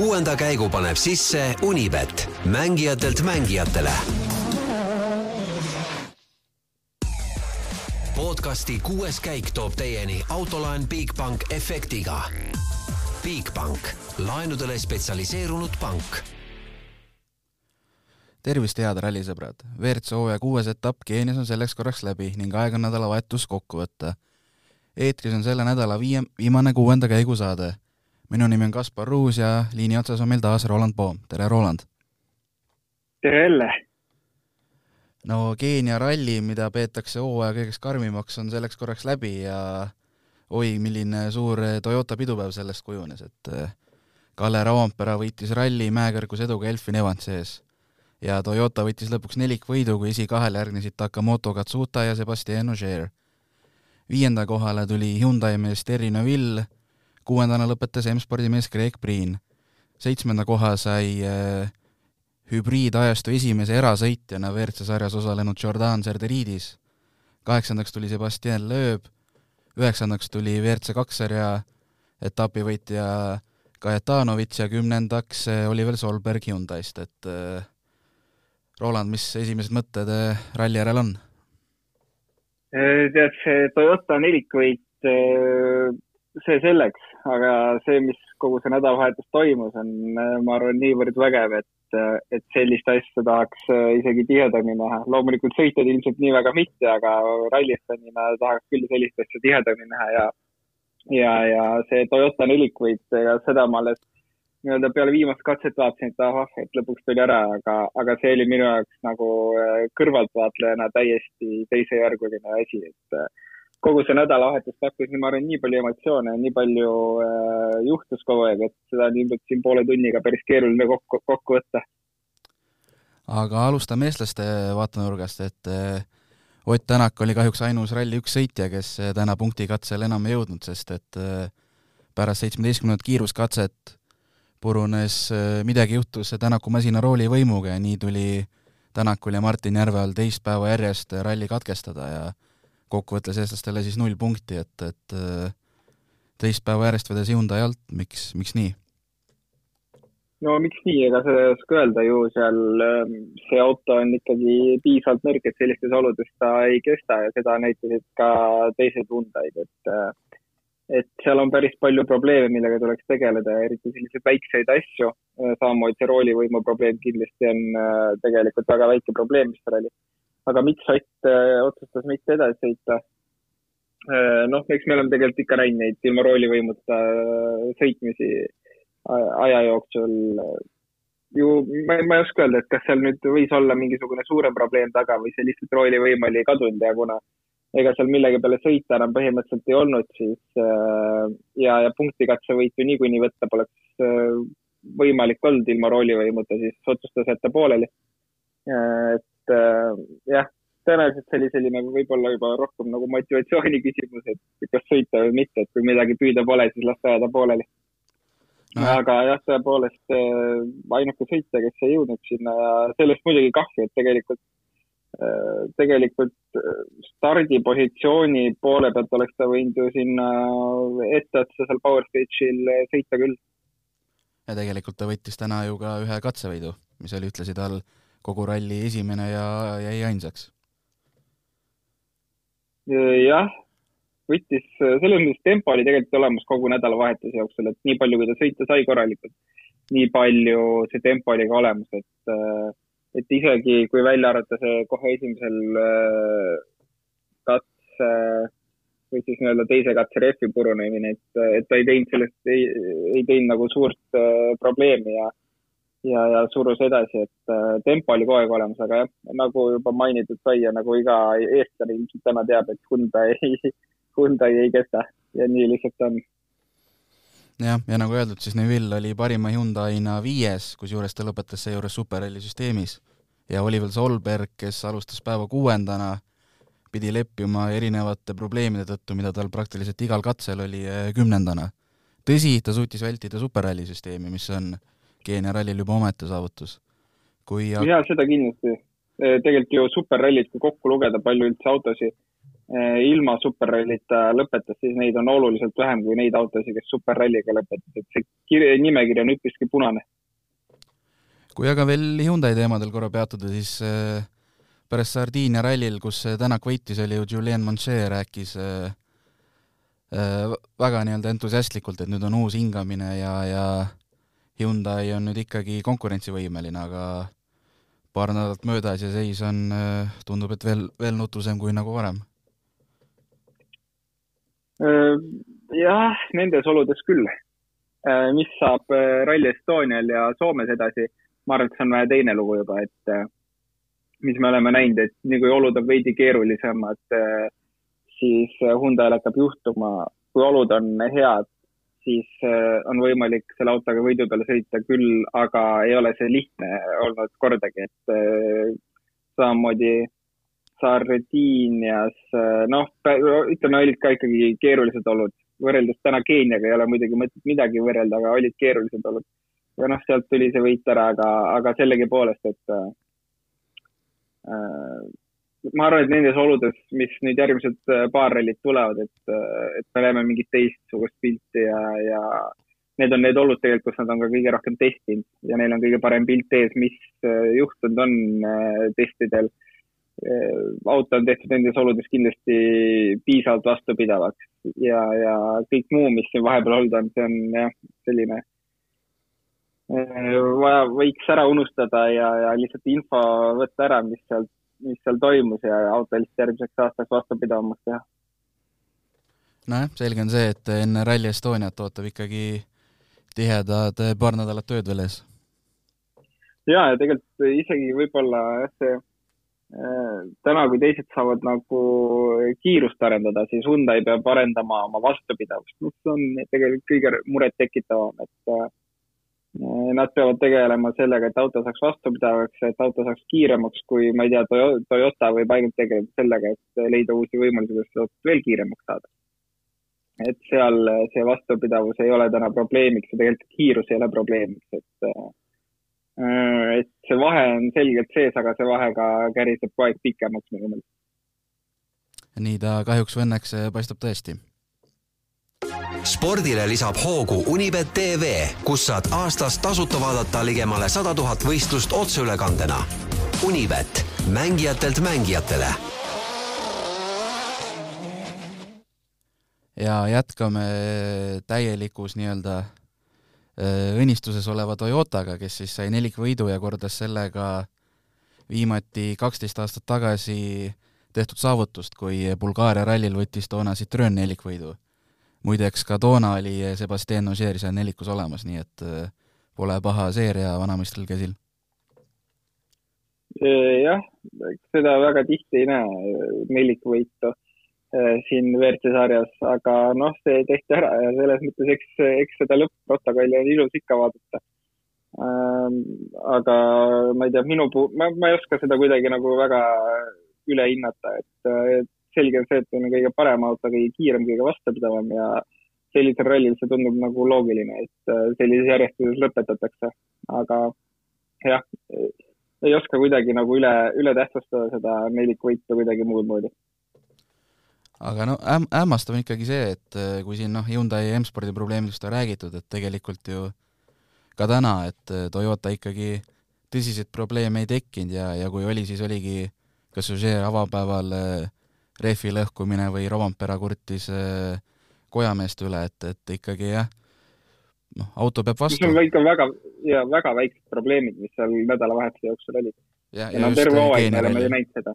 kuuenda käigu paneb sisse Unibet, mängijatelt mängijatele. podcasti kuues käik toob teieni autolaen Bigbank efektiga. Bigbank, laenudele spetsialiseerunud pank tervist, head rallisõbrad! WRC hooaja kuues etapp Keenias on selleks korraks läbi ning aeg on nädalavahetus kokku võtta. eetris on selle nädala viie, viimane kuuenda käigu saade. Minu nimi on Kaspar Ruus ja liini otsas on meil taas Roland Poom, tere Roland! tere jälle! no Keenia ralli, mida peetakse hooaja kõigeks karmimaks, on selleks korraks läbi ja oi, milline suur Toyota pidupäev sellest kujunes, et Kalle Rauampere võitis ralli mäekõrgus eduga Elfin Evansi ees ja Toyota võttis lõpuks nelikvõidu, kui esikahele järgnesid Takamoto Katsuta ja Sebastian Ogier. viienda kohale tuli Hyundai mees Terry Neville, kuuendana lõpetas M-spordi mees Greg Priin. seitsmenda koha sai äh, hübriidajastu esimese erasõitjana WRC sarjas osalenud Jordan Serderidis, kaheksandaks tuli Sebastian Loeb, üheksandaks tuli WRC kaks sarja etapivõitja Kajetanovitš ja kümnendaks äh, Oliver Solberg Hyundai'st, et äh, Roland, mis esimesed mõtted äh, ralli järel on? Äh, tead, see Toyota nelikvõit, äh, see selleks, aga see, mis kogu see nädalavahetus toimus, on, ma arvan, niivõrd vägev, et, et sellist asja tahaks isegi tihedamini näha. loomulikult sõitjad ilmselt nii väga mitte, aga rallistanina tahaks küll sellist asja tihedamini näha ja, ja, ja see Toyota nelikvõit, seda ma alles nii-öelda peale viimast katset vaatasin, et ahah, et lõpuks tuli ära, aga, aga see oli minu jaoks nagu äh, kõrvaltvaatlejana täiesti teisejärguline asi, et äh, kogu see nädalavahetus pakkus, ma arvan, nii palju emotsioone, nii palju äh, juhtus kogu aeg, et seda on ilmselt siin poole tunniga päris keeruline kokku, kokku võtta. aga alustame eestlaste vaatenurgast, et äh, Ott Tänak oli kahjuks ainus ralli üks sõitja, kes täna punktikatsel enam ei jõudnud, sest et pärast seitsmeteistkümnendat kiiruskatset purunes, äh, midagi juhtus Tänaku masinarooli võimuga ja nii tuli Tänakul ja Martin Järveal teist päeva järjest ralli katkestada ja kokkuvõttes eestlastele siis null punkti, et, et äh, teist päeva järjest vedas Hyundai alt, miks, miks nii? no miks nii, ega seda ei oska öelda ju seal, ähm, see auto on ikkagi piisavalt nõrk, et sellistes oludes ta ei kesta ja seda näitasid ka teised Hyundai'd, et äh, et seal on päris palju probleeme, millega tuleks tegeleda, eriti selliseid väikseid asju. samamoodi see roolivõimu probleem kindlasti on äh, tegelikult väga väike probleem, mis oli. Aga miks Ott äh, otsustas mitte edasi sõita? Äh, noh, eks me oleme tegelikult ikka näinud neid ilma roolivõimuta sõitmisi aja jooksul. ju ma, ma ei oska öelda, et kas seal nüüd võis olla mingisugune suurem probleem taga või see lihtsalt roolivõim oli kadunud ja kuna ega seal millegi peale sõita enam põhimõtteliselt ei olnud, siis äh, ja, ja punktikatsevõitu niikuinii võtta poleks äh, võimalik olnud ilma roolivõimuta, siis otsustas jätta pooleli. et äh, jah, tõenäoliselt see oli selline võib-olla juba rohkem nagu motivatsiooni küsimus, et kas sõita või mitte, et kui midagi püüda pole, siis las ta jääda pooleli no.. aga jah, tõepoolest ainuke sõitja, kes ei jõudnud sinna ja sellest muidugi kahju, et tegelikult Äh, tegelikult äh, stardipositsiooni poole pealt oleks ta võinud ju sinna etteotsa seal Power Stage'il sõita küll. ja tegelikult ta võttis täna ju ka ühe katsevõidu, mis oli ühtlasi tal kogu ralli esimene ja jäi ainsaks. Äh, jah, võttis, selles mõttes tempo oli tegelikult olemas kogu nädalavahetuse jooksul, et nii palju, kui ta sõita sai korralikult, nii palju see tempo oli ka olemas, et äh, et isegi kui välja arvata see kohe esimesel äh, katse või siis nii-öelda teise katse rehvi purunemine, et, et ta ei teinud sellest, ei, ei teinud nagu suurt äh, probleemi ja ja, ja surus edasi, et äh, tempo oli kogu aeg olemas, aga jah, nagu juba mainitud sai ja nagu iga eestlane ilmselt täna teab, et Hyundai, Hyundai ei kesta ja nii lihtsalt on jah, ja nagu öeldud, siis Neville oli parima Hyundai'na viies, kusjuures ta lõpetas seejuures superralli süsteemis. ja Oliver Solberg, kes alustas päeva kuuendana, pidi leppima erinevate probleemide tõttu, mida tal praktiliselt igal katsel oli, eh, kümnendana. tõsi, ta suutis vältida superralli süsteemi, mis on Keenia rallil juba omaette saavutus. kui jaa, seda kindlasti. Eh, tegelikult ju superrallid, kui kokku lugeda, palju üldse autosid ilma superrallita lõpetas, siis neid on oluliselt vähem kui neid autosid, kes superralliga lõpetas, et see kirja, nimekiri on üpriski punane. kui aga veel Hyundai teemadel korra peatuda, siis äh, pärast Sardiinia rallil, kus Tänak võitis, oli ju Julien Monchet rääkis äh, äh, väga nii-öelda entusiastlikult, et nüüd on uus hingamine ja, ja Hyundai on nüüd ikkagi konkurentsivõimeline, aga paar nädalat möödas ja seis on, tundub, et veel, veel nutusem kui nagu varem Äh, jah, nendes oludes küll. Äh, mis saab äh, Rally Estonial ja Soomes edasi, ma arvan, et see on vähe teine lugu juba, et mis me oleme näinud, et nii kui olud on veidi keerulisemad, siis Hyundai'l hakkab juhtuma, kui olud on head, siis on võimalik selle autoga võidu peale sõita küll, aga ei ole see lihtne olnud kordagi, et samamoodi Sardiinias, noh, ütleme, olid ka ikkagi keerulised olud. võrreldes täna Keeniaga ei ole muidugi mõtet midagi võrrelda, aga olid keerulised olud. ja noh, sealt tuli see võit ära, aga, aga sellegipoolest, et äh, ma arvan, et nendes oludes, mis nüüd järgmised äh, paar rallit tulevad, et, äh, et me näeme mingit teistsugust pilti ja, ja need on need olud tegelikult, kus nad on ka kõige rohkem testinud ja neil on kõige parem pilt ees, mis äh, juhtunud on testidel. Äh, auto on tehtud nendes oludes kindlasti piisavalt vastupidavaks ja, ja kõik muu, mis siin vahepeal olnud on, see on jah, selline äh, vaja, võiks ära unustada ja, ja lihtsalt info võtta ära, mis seal, mis seal toimus ja auto lihtsalt järgmiseks aastaks vastupidavamaks teha. nojah, selge on see, et enne Rally Estoniat ootab ikkagi tihedad paar nädalat tööd veel ees. ja, ja tegelikult isegi võib-olla see Äh, täna, kui teised saavad nagu kiirust arendada, siis Hyundai peab arendama oma vastupidavust, mis on tegelikult kõige murettekitavam, et äh, nad peavad tegelema sellega, et auto saaks vastupidavaks, et auto saaks kiiremaks, kui ma ei tea, Toyota võib ainult tegeleda sellega, et leida uusi võimalusi, kuidas seda autot veel kiiremaks saada. et seal see vastupidavus ei ole täna probleemiks ja tegelikult kiirus ei ole probleemiks, et Äh, et see vahe on selgelt sees, aga see vahe ka käriseb kogu aeg pikemaks minu meelest. nii ta kahjuks või õnneks paistab tõesti. Spordile lisab hoogu Unibet tv, kus saad aastas tasuta vaadata ligemale sada tuhat võistlust otseülekandena. Unibet, mängijatelt mängijatele. ja jätkame täielikus nii-öelda Äh, õnnistuses oleva Toyotaga, kes siis sai nelikvõidu ja kordas sellega viimati kaksteist aastat tagasi tehtud saavutust, kui Bulgaaria rallil võttis toona Citroen nelikvõidu. Muideks ka toona oli Sebastian Ogier seal nelikus olemas, nii et äh, pole paha seeria vanameistril käsil. jah, seda väga tihti ei näe, nelikvõitu Äh, siin WRC sarjas, aga noh, see tehti ära ja selles mõttes, eks, eks seda lõpp-protokolli on ilus ikka vaadata. Ähm, aga ma ei tea, minu puhul, ma, ma ei oska seda kuidagi nagu väga üle hinnata, et selge on see, et on kõige parem auto, kõige kiirem, kõige vastupidavam ja sellisel rallil see tundub nagu loogiline, et äh, sellises järjestuses lõpetatakse. aga jah, ei oska kuidagi nagu üle, üle tähtsustada seda nelikvõitu kuidagi muud moodi aga no äm-, hämmastav on ikkagi see, et äh, kui siin noh, Hyundai M-spordi probleemidest on räägitud, et tegelikult ju ka täna, et äh, Toyota ikkagi tõsiseid probleeme ei tekkinud ja, ja kui oli, siis oligi kas Suger avapäeval äh, rehvi lõhkumine või Rovampera kurtis kojameeste üle, et, et ikkagi jah, noh, auto peab vastu. mis on ikka väga, ja väga väiksed probleemid, mis seal nädalavahetuse jooksul olid. ja, ja, ja no terve hooaeg me oleme ju näinud seda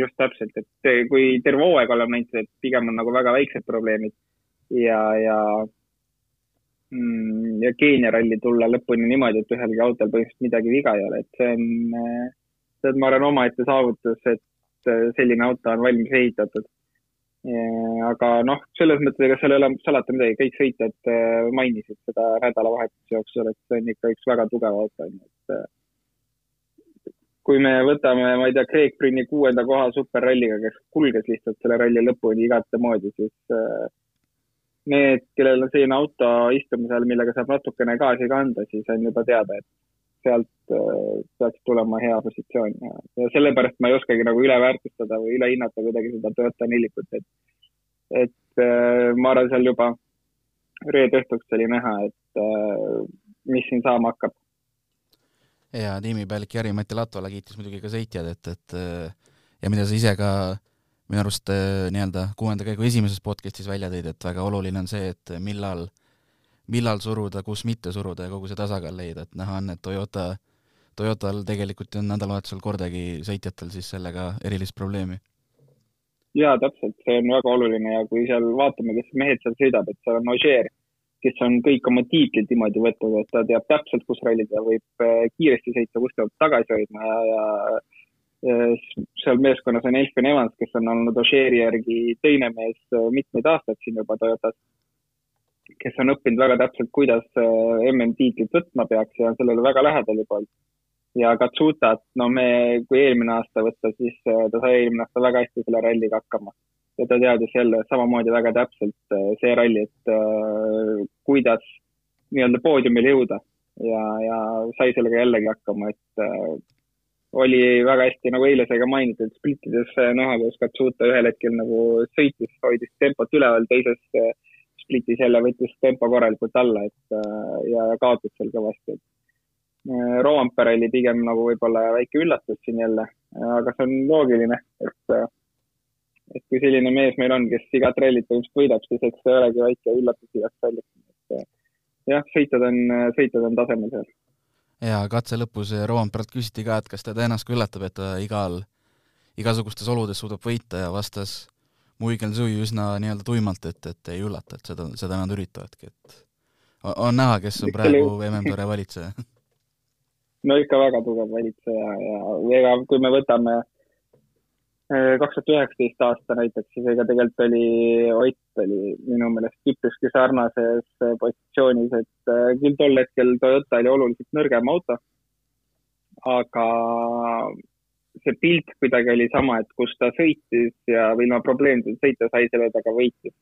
just täpselt, et kui terve hooaeg oleme näinud, et pigem on nagu väga väiksed probleemid ja, ja mm, ja Keenia ralli tulla lõpuni niimoodi, et ühelgi autol põhimõtteliselt midagi viga ei ole, et see on, see on, ma arvan, omaette saavutus, et selline auto on valmis ehitatud. aga noh, selles mõttes, ega seal ei ole salata midagi, kõik sõitjad mainisid seda nädalavahetuse jooksul, et see on ikka üks väga tugev auto, on ju, et kui me võtame, ma ei tea, Craig Brünni kuuenda koha superralliga, kes kulges lihtsalt selle ralli lõpuni igatemoodi, siis äh, need, kellel on selline auto istumise all, millega saab natukene gaasi kanda, siis on juba teada, et sealt peaks tulema hea positsioon ja, ja sellepärast ma ei oskagi nagu üle väärtustada või üle hinnata kuidagi seda Toyota nelikut, et, et ma arvan, seal juba reede õhtuks oli näha, et mis siin saama hakkab. ja tiimipealik Jari-Mati Latvala kiitis muidugi ka sõitjad, et, et ja mida sa ise ka minu arust nii-öelda kuuenda käigu esimeses podcastis välja tõid, et väga oluline on see, et millal, millal suruda, kus mitte suruda ja kogu see tasakaal leida, et näha on, et Toyota, Toyotal tegelikult ei olnud nädalavahetusel kordagi sõitjatel siis sellega erilist probleemi. jaa, täpselt, see on väga oluline ja kui seal vaatame, kes mehed seal sõidab, et seal on Ožeer kes on kõik oma tiitlid niimoodi võtnud, et ta teab täpselt, kus ralli ta võib äh, kiiresti sõita, kus peab tagasi hoidma ja, ja seal meeskonnas on Elfin Evans, kes on olnud Ožeeri järgi teine mees äh, mitmeid aastaid siin juba Toyotas, kes on õppinud väga täpselt, kuidas äh, MM-tiitlit võtma peaks ja on sellele väga lähedal juba olnud. ja Katsutat, no me, kui eelmine aasta võtta, siis ta sai eelmine aasta väga hästi selle ralliga hakkama ja ta teadis jälle samamoodi väga täpselt äh, see ralli, et äh, kuidas nii-öelda poodiumile jõuda ja, ja sai sellega jällegi hakkama, et äh, oli väga hästi, nagu eile sai ka mainitud, splittides näha, kuidas Katsuta ühel hetkel nagu sõitis, hoidis tempot üleval, teises splitis jälle võttis tempo korralikult alla, et ja, ja kaotas seal kõvasti, et Roompere oli pigem nagu võib-olla väike üllatus siin jälle, aga see on loogiline, et et kui selline mees meil on, kes igat rallit põhimõtteliselt võidab, siis eks see olegi väike üllatus igast rallist. et jah, sõitjad on, sõitjad on tasemel seal. ja katse lõpus Roomperalt küsiti ka, et kas teda ennast ka üllatab, et ta igal, igasugustes oludes suudab võita ja vastas Muigel Sui üsna nii-öelda tuimalt, et, et ei üllata, et seda, seda nad üritavadki, et on näha, kes on praegu MM-tore valitseja no ikka väga tugev valitseja ja ega kui me võtame äh, kaks tuhat üheksateist aasta näiteks, siis ega tegelikult oli, Ott oli minu meelest üpriski sarnases positsioonis, et äh, küll tol hetkel Toyota oli oluliselt nõrgem auto. aga see pilt kuidagi oli sama, et kus ta sõitis ja, ilma probleemideta sõita sai, selle taga võitis.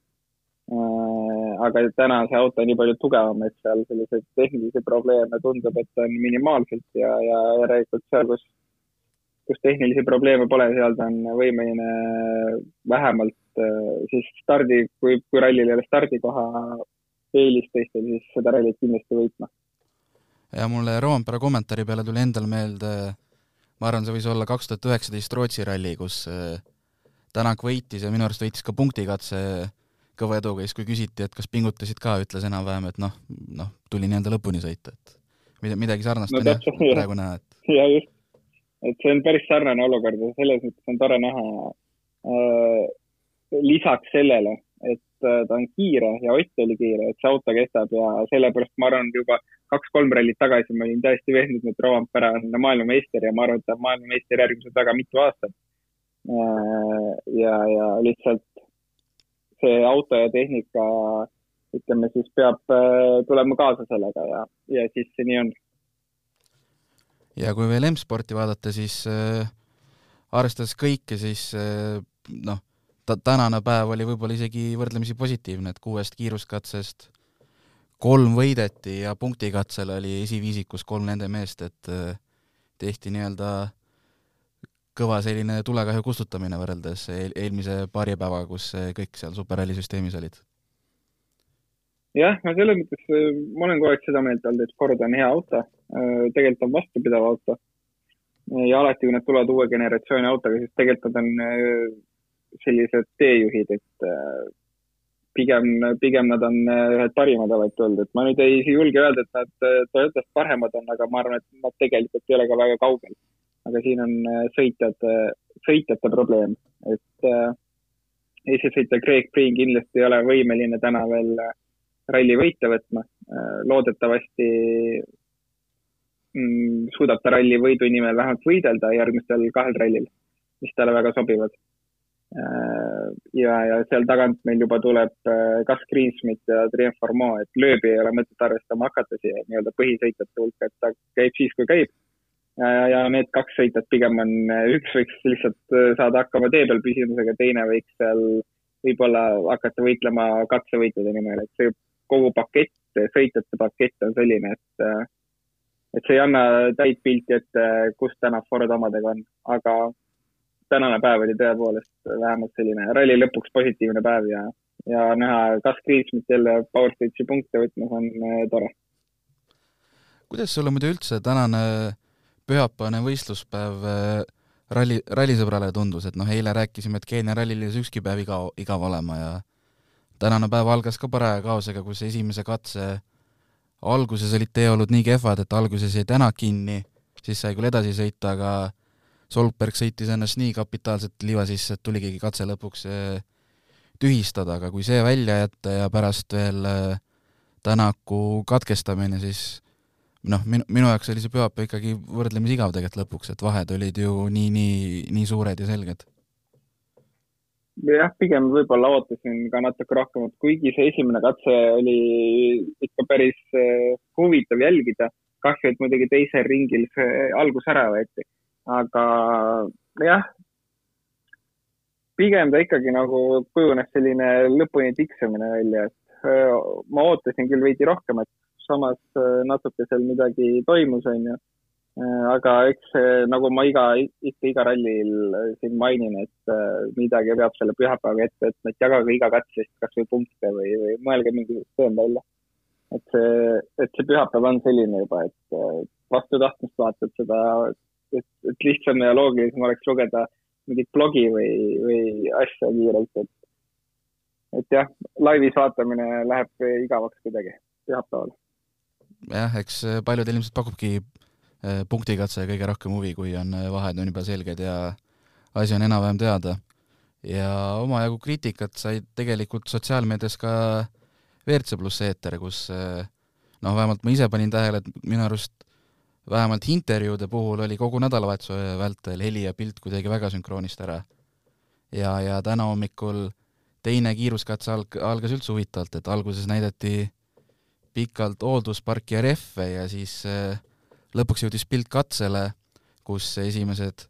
Äh, aga täna see auto on nii palju tugevam, et seal selliseid tehnilisi probleeme tundub, et on minimaalselt ja, ja järelikult seal, kus kus tehnilisi probleeme pole, seal ta on võimeline vähemalt äh, siis stardi, kui, kui rallil ei ole stardikoha eelis teistel, siis seda rallit kindlasti võitma. ja mulle Roompere kommentaari peale tuli endal meelde, ma arvan, see võis olla kaks tuhat üheksateist Rootsi ralli, kus äh, Tänak võitis ja minu arust võitis ka punktikatse kõva eduga, siis kui küsiti, et kas pingutasid ka, ütles enam-vähem, et noh, noh, tuli nii-öelda lõpuni sõita, et midagi sarnast no, on jah praegu näha, et. ja just, et see on päris sarnane olukord ja selles mõttes on tore näha äh,. lisaks sellele, et äh, ta on kiire ja Ott oli kiire, et see auto kestab ja sellepärast ma arvan, juba kaks-kolm rallit tagasi ma olin täiesti veendunud, et Rovampere on maailmameister ja ma arvan, et ta on maailmameister järgmised väga mitu aastat äh,. ja, ja lihtsalt see auto ja tehnika, ütleme siis peab äh, tulema kaasa sellega ja, ja siis see nii on ja kui veel M-sporti vaadata, siis äh, arvestades kõike, siis äh, noh, tänane päev oli võib-olla isegi võrdlemisi positiivne, et kuuest kiiruskatsest kolm võideti ja punktikatsel oli esiviisikus kolm nende meest, et äh, tehti nii-öelda kõva selline tulekahju kustutamine võrreldes eel eelmise paari päevaga, kus kõik seal superralli süsteemis olid jah, no selles mõttes äh, ma olen kogu aeg seda meelt olnud, et Ford on hea auto, äh, tegelikult on vastupidav auto. ja alati, kui nad tulevad uue generatsiooni autoga, siis tegelikult nad on äh, sellised teejuhid, et pigem, pigem nad on ühed parimad alati olnud, et ma nüüd ei julge öelda, et nad Toyotast paremad on, aga ma arvan, et nad tegelikult ei ole ka väga kaugel. aga siin on sõitjate, sõitjate probleem, et eesisõitja Craig Green kindlasti ei ole võimeline täna veel äh, ralli võite võtma. Äh, loodetavasti mm, suudab ta ralli võidu nimel vähemalt võidelda järgmistel kahel rallil, mis talle väga sobivad. Äh, ja, ja seal tagant meil juba tuleb kas äh, Greensmith ja Triumph Formeau, et lööbi ei ole mõtet arvestama hakata siia nii-öelda põhisõitjate hulka, et ta käib siis, kui käib. ja need kaks sõitjat pigem on, üks võiks lihtsalt saada hakkama tee peal püsimisega, teine võiks seal võib-olla hakata võitlema katsevõitude nimel, et see kogu pakett, sõitjate pakett on selline, et, et see ei anna täit pilti ette, kus täna Ford omadega on, aga tänane päev oli tõepoolest vähemalt selline ralli lõpuks positiivne päev ja, ja näha Gus Kriismit jälle Power Stage'i punkte võtmas on äh, tore. kuidas sulle muidu üldse tänane pühapäevane võistluspäev äh, ralli, rallisõbrale tundus, et noh, eile rääkisime, et Keenia rallil ei saa ükski päev igav, igav olema ja tänane päev algas ka paraja kaosega, kus esimese katse alguses olid teeolud nii kehvad, et alguses jäi tänak kinni, siis sai küll edasi sõita, aga Solberg sõitis ennast nii kapitaalselt liiva sisse, et tuligi katse lõpuks eh, tühistada, aga kui see välja jätta ja pärast veel eh, Tänaku katkestamine, siis noh, minu, minu jaoks oli see pühapäev ikkagi võrdlemisi igav tegelikult lõpuks, et vahed olid ju nii, nii, nii suured ja selged. Jah, pigem võib-olla ootasin ka natuke rohkem, et kuigi see esimene katse oli ikka päris eh, huvitav jälgida, kahju, et muidugi teisel ringil see algus ära võeti, aga jah, pigem ta ikkagi nagu kujunes selline lõpuni tiksamine välja, et ma ootasin küll veidi rohkem, et samas natuke seal midagi toimus, onju aga eks nagu ma iga, ikka iga rallil siin mainin, et midagi peab selle pühapäevaga ette võtma, et jagage iga katse eest kasvõi punkte või, või mõelge mingi süsteem välja. et see, et see pühapäev on selline juba, et vastu tahtmist vaatad seda, et, et lihtsam ja loogilisem oleks lugeda mingit blogi või, või asja kiirelt, et, et jah, laivis vaatamine läheb igavaks kuidagi pühapäeval. jah, eks paljud ilmselt pakubki Äh, punktikatse kõige rohkem huvi, kui on äh, vahed on juba selged ja asi on enam-vähem teada. ja omajagu kriitikat sai tegelikult sotsiaalmeedias ka WRC pluss eeter, kus noh, vähemalt ma ise panin tähele, et minu arust vähemalt intervjuude puhul oli kogu nädalavahetuse vältel heli ja pilt kuidagi väga sünkroonist ära. ja, ja täna hommikul teine kiiruskatse alg-, algas üldse huvitavalt, et alguses näidati pikalt hooldusparki ja rehve ja siis äh, lõpuks jõudis pilt katsele, kus esimesed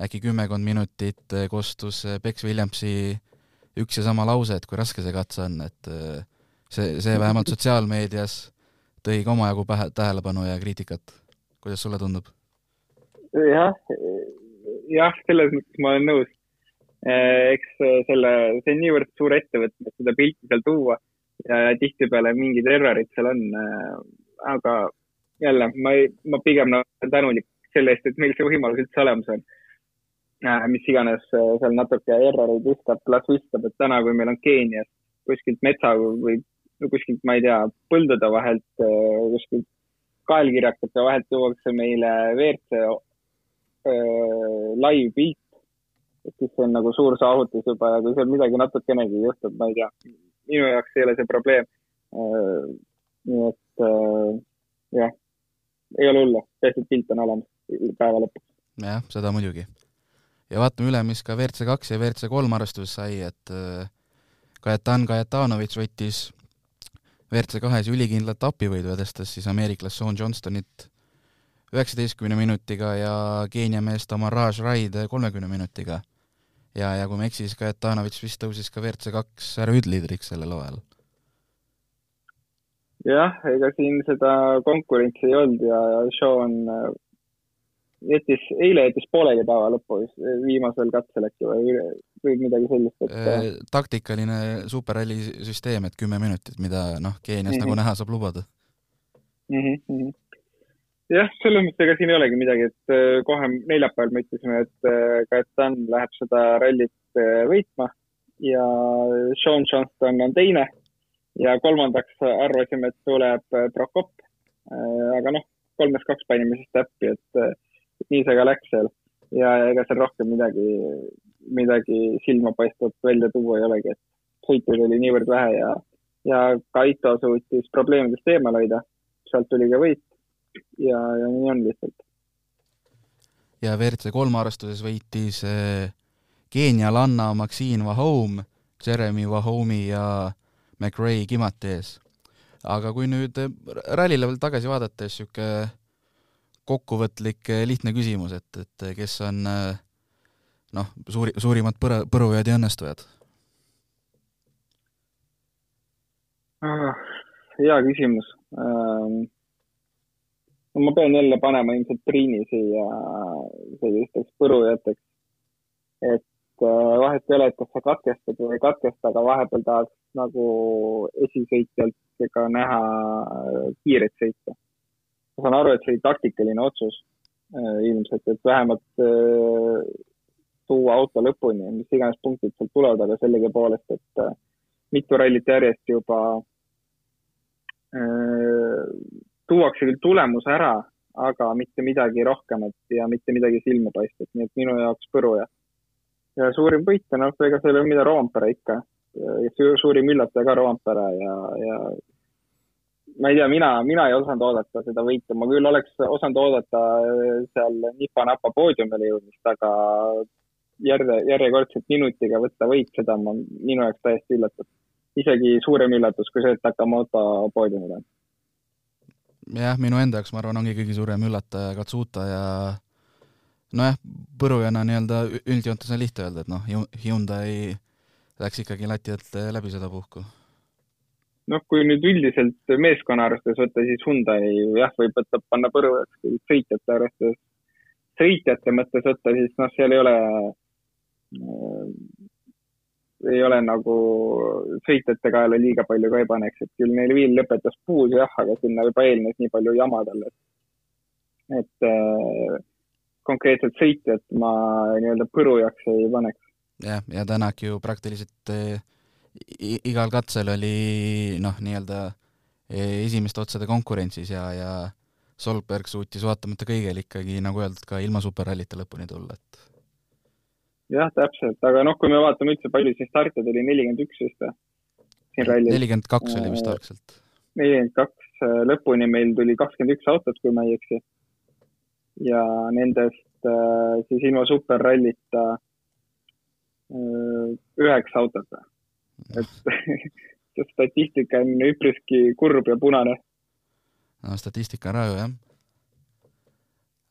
äkki kümmekond minutit kostus Bex Williamsi üks ja sama lause, et kui raske see katse on, et äh, see, see vähemalt sotsiaalmeedias tõi ka omajagu pähe, tähelepanu ja kriitikat. Kuidas sulle tundub? jah, jah, selles mõttes ma olen nõus. Äh, eks selle, see on niivõrd suur ettevõtmine, et seda pilti seal tuua ja, tihtipeale mingid errorid seal on. Äh, aga jälle, ma ei, ma pigem olen tänulik selle eest, et meil see võimalus üldse olemas on. Mis iganes seal natuke erroreid viskab, las viskab, et täna, kui meil on Keenias kuskilt metsa või kuskilt, ma ei tea, põldude vahelt, kuskilt kaelkirjakate vahelt tuuakse meile WRC live pilt, et siis on nagu suur saavutus juba ja kui seal midagi natukenegi juhtub, ma ei tea, minu jaoks ei ole see probleem. nii et jah ei ole hullu, tehtud pilt on olemas päeva lõpuks. jah, seda muidugi. ja vaatame üle, mis ka WRC kaks ja WRC kolm arvestuses sai, et Kajetan Kajetanovitš võttis WRC kahes ülikindla etapivõidu, edestas siis ameeriklast Sean Johnstonit üheksateistkümne minutiga ja Keenia meest Amaraj Raid kolmekümne minutiga. ja, ja kui ma ei eksi, siis Kajetanovitš vist tõusis ka WRC kaks härrahüüdliidriks sellel hooajal jah, ega siin seda konkurentsi ei olnud ja Sean jättis, eile jättis pooleli päeva lõpus, viimasel katsel äkki või, või midagi sellist, et äh, taktikaline superralli süsteem, et kümme minutit, mida noh, Keenias mm -hmm. nagu näha saab lubada mm. -hmm. jah, selles mõttes ega siin ei olegi midagi, et äh, kohe neljapäeval me ütlesime, et Kajetan läheb seda rallit võitma ja Sean Johnston on teine ja kolmandaks arvasime, et tuleb Prokop. Aga noh, kolmest kaks panime siis täppi, et nii see ka läks seal ja ega seal rohkem midagi, midagi silmapaistvat välja tuua ei olegi, et sõitujaid oli niivõrd vähe ja, ja Kaito suutis probleemidest eemal hoida. sealt tuli ka võit ja, ja nii on lihtsalt. ja WRC kolme arvestuses võitis Keenialanna Maxine Vahome, Jeremy Vahome'i ja McRae kimati ees. aga kui nüüd eh, rallile veel tagasi vaadates niisugune kokkuvõtlik eh, lihtne küsimus, et, et kes on eh, noh, suuri, suurimad põra, põrujad ja õnnestujad ah,? hea küsimus ähm,. no ma pean jälle panema ilmselt Priini siia sellisteks põrujateks. et äh, vahet ei ole, et kas sa katkestad või ei katkesta, aga vahepeal tahaks nagu esisõitjalt ka näha äh, kiiret sõita. Ma saan aru, et see oli taktikaline otsus äh, ilmselt, et vähemalt tuua auto lõpuni, mis iganes punktid sealt tulevad, aga sellegipoolest, et mitu rallit järjest juba tuuakse küll tulemus ära, aga mitte midagi rohkemat ja mitte midagi silmapaistvat, nii et minu jaoks Põru ja, ja suurim võitja, noh, ega seal ei ole mida, Roompere ikka. suurim üllataja ka Roompere ja, ja ma ei tea, mina, mina ei osanud oodata seda võitu, ma küll oleks osanud oodata seal nipa-napa poodiumile jõudmist, aga järje, järjekordselt minutiga võtta võit, seda on minu jaoks täiesti üllatav. isegi suurem üllatus kui see, et Takamoto poodiumil on jah, minu enda jaoks ma arvan, ongi kõige suurem üllataja Katsuta ja nojah, põrujana nii-öelda üldjoontes on lihtne öelda, et noh, Hyundai läks ikkagi lati alt läbi sedapuhku. Noh, kui nüüd üldiselt meeskonna arvestades võtta, siis Hyundai jah, võib võtta, panna põrujaks, kui sõitjate arvestades, sõitjate mõttes võtta, siis noh, seal ei ole ei ole nagu sõitjate kaela liiga palju ka ei paneks, et küll neil Viil lõpetas puus jah, aga sinna juba eelnes nii palju jama talle. et äh, konkreetselt sõitjat ma nii-öelda põrujaks ei paneks. jah, ja Tänak ju praktiliselt äh, igal katsel oli noh, nii-öelda äh, esimeste otsade konkurentsis ja, ja Solberg suutis vaatamata kõigele ikkagi, nagu öeldud, ka ilma superrallita lõpuni tulla, et jah, täpselt, aga noh, kui me vaatame üldse, palju siis starte tuli, nelikümmend üks vist või? nelikümmend kaks oli vist algselt. nelikümmend kaks, äh, lõpuni meil tuli kakskümmend üks autot, kui ma ei eksi. ja nendest äh, siis ilma superrallita äh, üheksa autot. Et see statistika on üpriski kurb ja punane. no statistika on raju, jah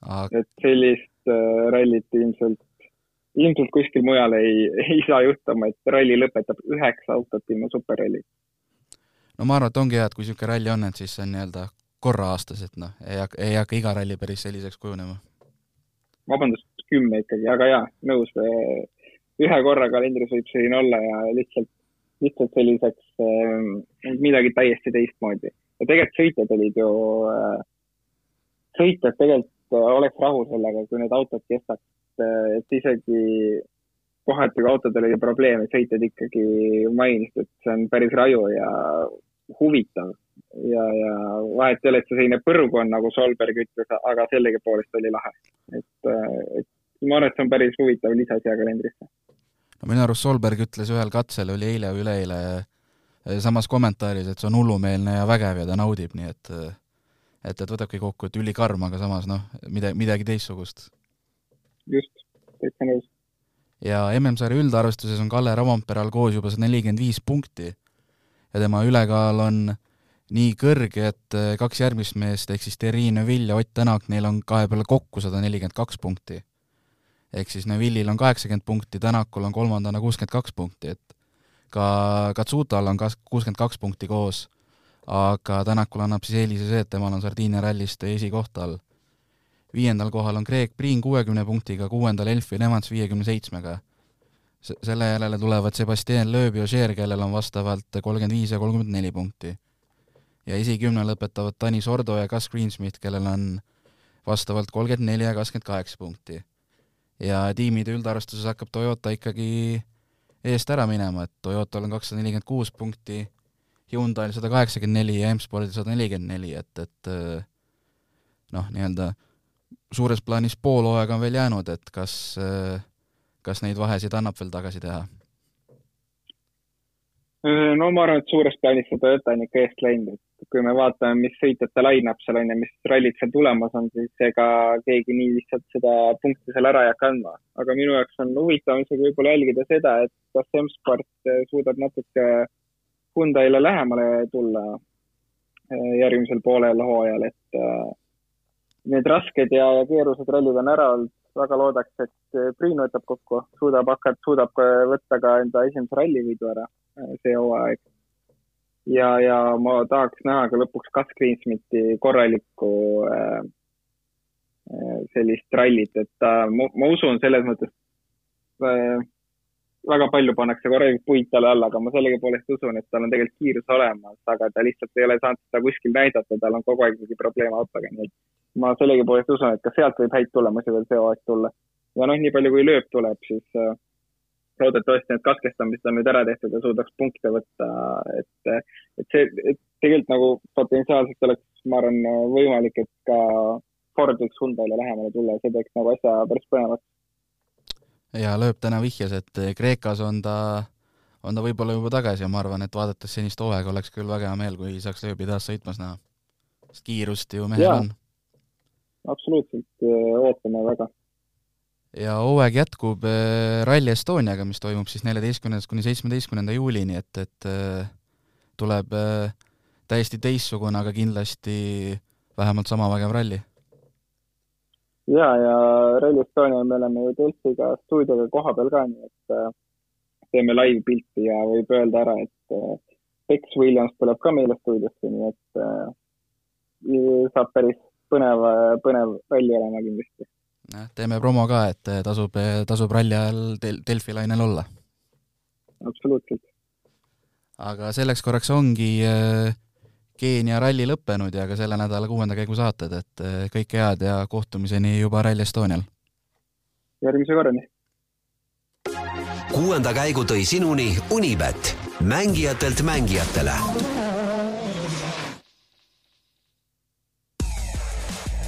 Aga... et sellist rallit ilmselt ilmselt kuskil mujal ei, ei saa juhtuma, et ralli lõpetab üheksa autot ilma superralli. no ma arvan, et ongi hea, et kui niisugune ralli on, et siis see on nii-öelda korra aastas, et noh, ei hakka, ei hakka iga ralli päris selliseks kujunema. vabandust, kümme ikkagi, aga jaa, nõus. ühe korra kalendris võib selline olla ja lihtsalt, lihtsalt selliseks äh, midagi täiesti teistmoodi. ja tegelikult sõitjad olid ju äh,, sõitjad tegelikult oleks rahul sellega, kui need autod kestaks et, et isegi kohati, kui autodel oli probleeme, sõitjad ikkagi mainisid, et see on päris raju ja huvitav ja, ja vahet ei ole, et see selline põrgu on, nagu Solberg ütles, aga sellegipoolest oli lahe. et, et ma arvan, et see on päris huvitav lisa siia kalendrisse. No minu arust Solberg ütles ühel katsel, oli eile või üleeile, samas kommentaaris, et see on hullumeelne ja vägev ja ta naudib, nii et et, et võtabki kokku, et ülikarm, aga samas noh, midagi, midagi teistsugust just, täitsa nõus. ja MM-sarja üldarvestuses on Kalle Ravamperal koos juba sada nelikümmend viis punkti ja tema ülekaal on nii kõrge, et eh, kaks järgmist meest ehk siis Terri Neville ja Ott Tänak, neil on kahe peale kokku sada nelikümmend kaks punkti. Ehk siis Neville'il on kaheksakümmend punkti, Tänakul on kolmandana kuuskümmend kaks punkti, et ka Katsutal on kas-, kuuskümmend kaks punkti koos, aga Tänakul annab siis eelise see, et temal on Sardiinia rallist esikoht all viiendal kohal on Craig Priin kuuekümne punktiga, kuuendal Elfin Evans viiekümne seitsmega. selle järele tulevad Sebastian Loeb ja Ogier, kellel on vastavalt kolmkümmend viis ja kolmkümmend neli punkti. ja esikümne lõpetavad Tanis Ordo ja Gus Greensmith, kellel on vastavalt kolmkümmend neli ja kakskümmend kaheksa punkti. Ja tiimide üldarvestuses hakkab Toyota ikkagi eest ära minema, et Toyotal on kakssada nelikümmend kuus punkti, Hyundai'l sada kaheksakümmend neli ja M-Spordil sada nelikümmend neli, et, et noh, nii-öelda suures plaanis pool hooaega on veel jäänud, et kas, kas neid vahesid annab veel tagasi teha? no ma arvan, et suures plaanis see Toyota on ikka eest läinud, et kui me vaatame, mis sõitjate line-up seal on ja mis rallid seal tulemas on, siis ega keegi nii lihtsalt seda punkti seal ära ei hakka andma. aga minu jaoks on huvitav isegi võib-olla jälgida seda, et kas M-Sport suudab natuke Hyundai'le lähemale tulla eh, järgmisel poolel hooajal, et äh, need rasked ja keerulised rallid on ära olnud, väga loodaks, et Priin võtab kokku, suudab hakata, suudab võtta ka enda esimese rallivõidu ära see hooaeg. Ja, ja ma tahaks näha ka lõpuks Gus Greensmiti korralikku äh, äh, sellist rallit, et äh, ma, usun selles mõttes äh, väga palju pannakse korralikult puid talle alla, aga ma sellegipoolest usun, et tal on tegelikult kiirus olemas, aga ta lihtsalt ei ole saanud seda kuskil näidata, tal on kogu aeg mingi probleem autoga, nii et ma sellegipoolest usun, et ka sealt võib häid tulemusi veel see hooaeg tulla. ja noh, nii palju kui lööb tuleb, siis äh, loodetavasti need katkestamised on nüüd ära tehtud ja suudaks punkte võtta, et, et see, et tegelikult nagu potentsiaalselt oleks, ma arvan, võimalik, et ka Ford võiks Hyundai'le lähemale tulla ja see teeks nagu asja päris põnevaks ja Lööp täna vihjas, et Kreekas on ta, on ta võib-olla juba tagasi ja ma arvan, et vaadates senist hooaega oleks küll väga hea meel, kui saaks Lööbi taas sõitmas näha. sest kiirust ju mehel on. absoluutselt, ootame väga. Ja hooaeg jätkub äh, Rally Estoniaga, mis toimub siis neljateistkümnendast kuni seitsmeteistkümnenda juulini, et, et äh, tuleb äh, täiesti teistsugune, aga kindlasti vähemalt sama vägev ralli ja, ja Rally Estonia me oleme ju Delfiga stuudioga kohapeal ka, nii et teeme live-pilti ja võib öelda ära, et Bex Williams tuleb ka meile stuudiosse, nii et saab päris põnev, põnev ralli olema kindlasti. Teeme promo ka, et tasub, tasub ralli ajal del-, Delfi lainel olla. absoluutselt. aga selleks korraks ongi äh, Keenia ralli lõppenud ja ka selle nädala kuuenda käigu saated, et eh, kõike head ja kohtumiseni juba Rally Estonial! järgmise korrani! kuuenda käigu tõi sinuni Unibet, mängijatelt mängijatele.